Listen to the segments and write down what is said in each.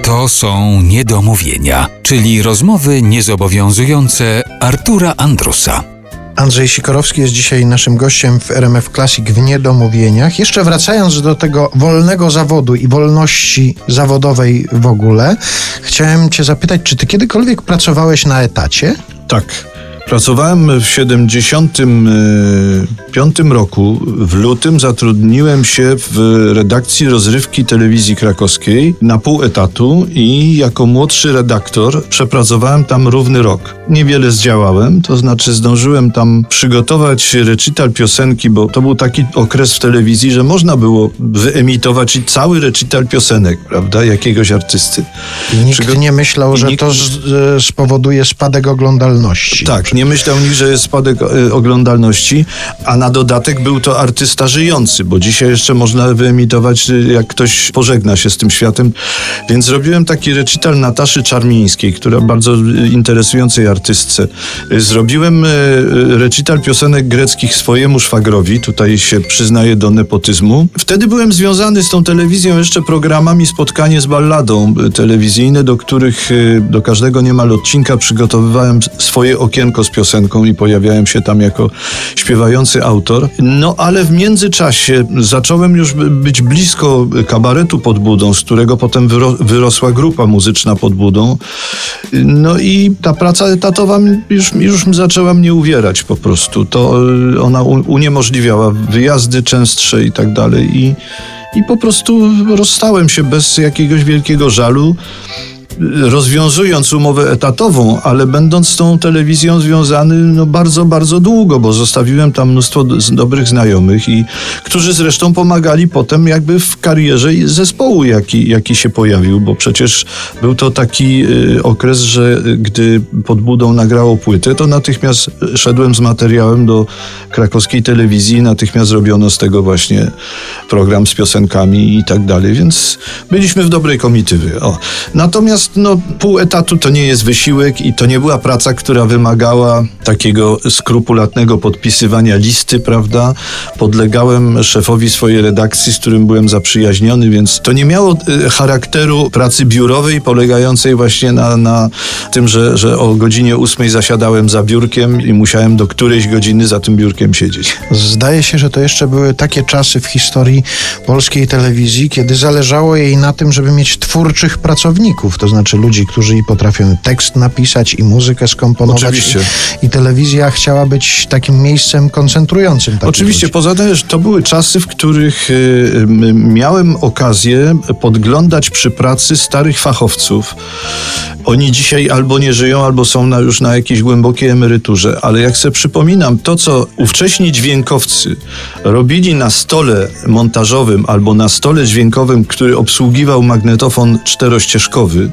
To są niedomówienia, czyli rozmowy niezobowiązujące Artura Andrusa. Andrzej Sikorowski jest dzisiaj naszym gościem w RMF Classic w Niedomówieniach. Jeszcze wracając do tego wolnego zawodu i wolności zawodowej w ogóle, chciałem Cię zapytać, czy Ty kiedykolwiek pracowałeś na etacie? Tak. Pracowałem w 75 roku. W lutym zatrudniłem się w redakcji rozrywki telewizji krakowskiej na pół etatu i jako młodszy redaktor przepracowałem tam równy rok. Niewiele zdziałałem, to znaczy zdążyłem tam przygotować recital piosenki, bo to był taki okres w telewizji, że można było wyemitować cały recital piosenek, prawda, jakiegoś artysty. I nikt Przygo nie myślał, że nikt... to spowoduje spadek oglądalności. Tak, nie myślał nikt, że jest spadek e, oglądalności, a na dodatek był to artysta żyjący, bo dzisiaj jeszcze można wyemitować, e, jak ktoś pożegna się z tym światem. Więc zrobiłem taki recital Nataszy Czarmińskiej, która bardzo interesującej artystce. E, zrobiłem recital piosenek greckich swojemu szwagrowi, tutaj się przyznaję do nepotyzmu. Wtedy byłem związany z tą telewizją jeszcze programami Spotkanie z balladą telewizyjne, do których do każdego niemal odcinka przygotowywałem swoje okienko z piosenką i pojawiałem się tam jako śpiewający autor. No ale w międzyczasie zacząłem już być blisko kabaretu pod budą, z którego potem wyro wyrosła grupa muzyczna pod budą. No i ta praca etatowa już, już zaczęła mnie uwierać po prostu. To e, ona uniemożliwiała wyjazdy częstsze i tak dalej. I, i po prostu rozstałem się bez jakiegoś wielkiego żalu rozwiązując umowę etatową, ale będąc z tą telewizją związany no, bardzo, bardzo długo, bo zostawiłem tam mnóstwo dobrych znajomych i którzy zresztą pomagali potem jakby w karierze zespołu, jaki, jaki się pojawił, bo przecież był to taki y, okres, że gdy pod budą nagrało płytę, to natychmiast szedłem z materiałem do krakowskiej telewizji, natychmiast zrobiono z tego właśnie program z piosenkami i tak dalej, więc byliśmy w dobrej komitywy. O. Natomiast no, pół etatu to nie jest wysiłek i to nie była praca, która wymagała takiego skrupulatnego podpisywania listy, prawda? Podlegałem szefowi swojej redakcji, z którym byłem zaprzyjaźniony, więc to nie miało y, charakteru pracy biurowej, polegającej właśnie na, na tym, że, że o godzinie ósmej zasiadałem za biurkiem i musiałem do którejś godziny za tym biurkiem siedzieć. Zdaje się, że to jeszcze były takie czasy w historii polskiej telewizji, kiedy zależało jej na tym, żeby mieć twórczych pracowników, to znaczy ludzi, którzy i potrafią tekst napisać i muzykę skomponować. Oczywiście. I, i telewizja chciała być takim miejscem koncentrującym. Oczywiście, ludzi. poza tym to były czasy, w których y, miałem okazję podglądać przy pracy starych fachowców. Oni dzisiaj albo nie żyją, albo są na, już na jakiejś głębokiej emeryturze, ale jak sobie przypominam to, co ówcześni dźwiękowcy robili na stole montażowym albo na stole dźwiękowym, który obsługiwał magnetofon czterościeżkowy,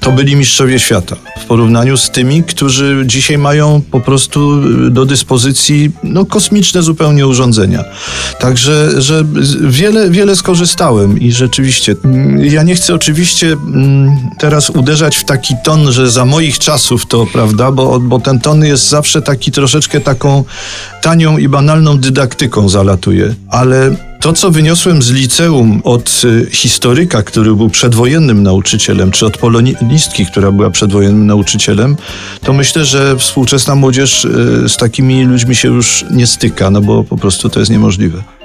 to byli mistrzowie świata w porównaniu z tymi, którzy dzisiaj mają po prostu do dyspozycji no, kosmiczne zupełnie urządzenia. Także że wiele, wiele skorzystałem i rzeczywiście mm, ja nie chcę oczywiście mm, teraz uderzać w taki ton, że za moich czasów to, prawda, bo, bo ten ton jest zawsze taki troszeczkę taką tanią i banalną dydaktyką zalatuje, ale to, co wyniosłem z liceum od y, historyka, który był przedwojennym nauczycielem, czy od polonistki, która była przedwojennym nauczycielem, to myślę, że współczesna młodzież y, z takimi ludźmi się już nie styka, no bo po prostu to jest niemożliwe.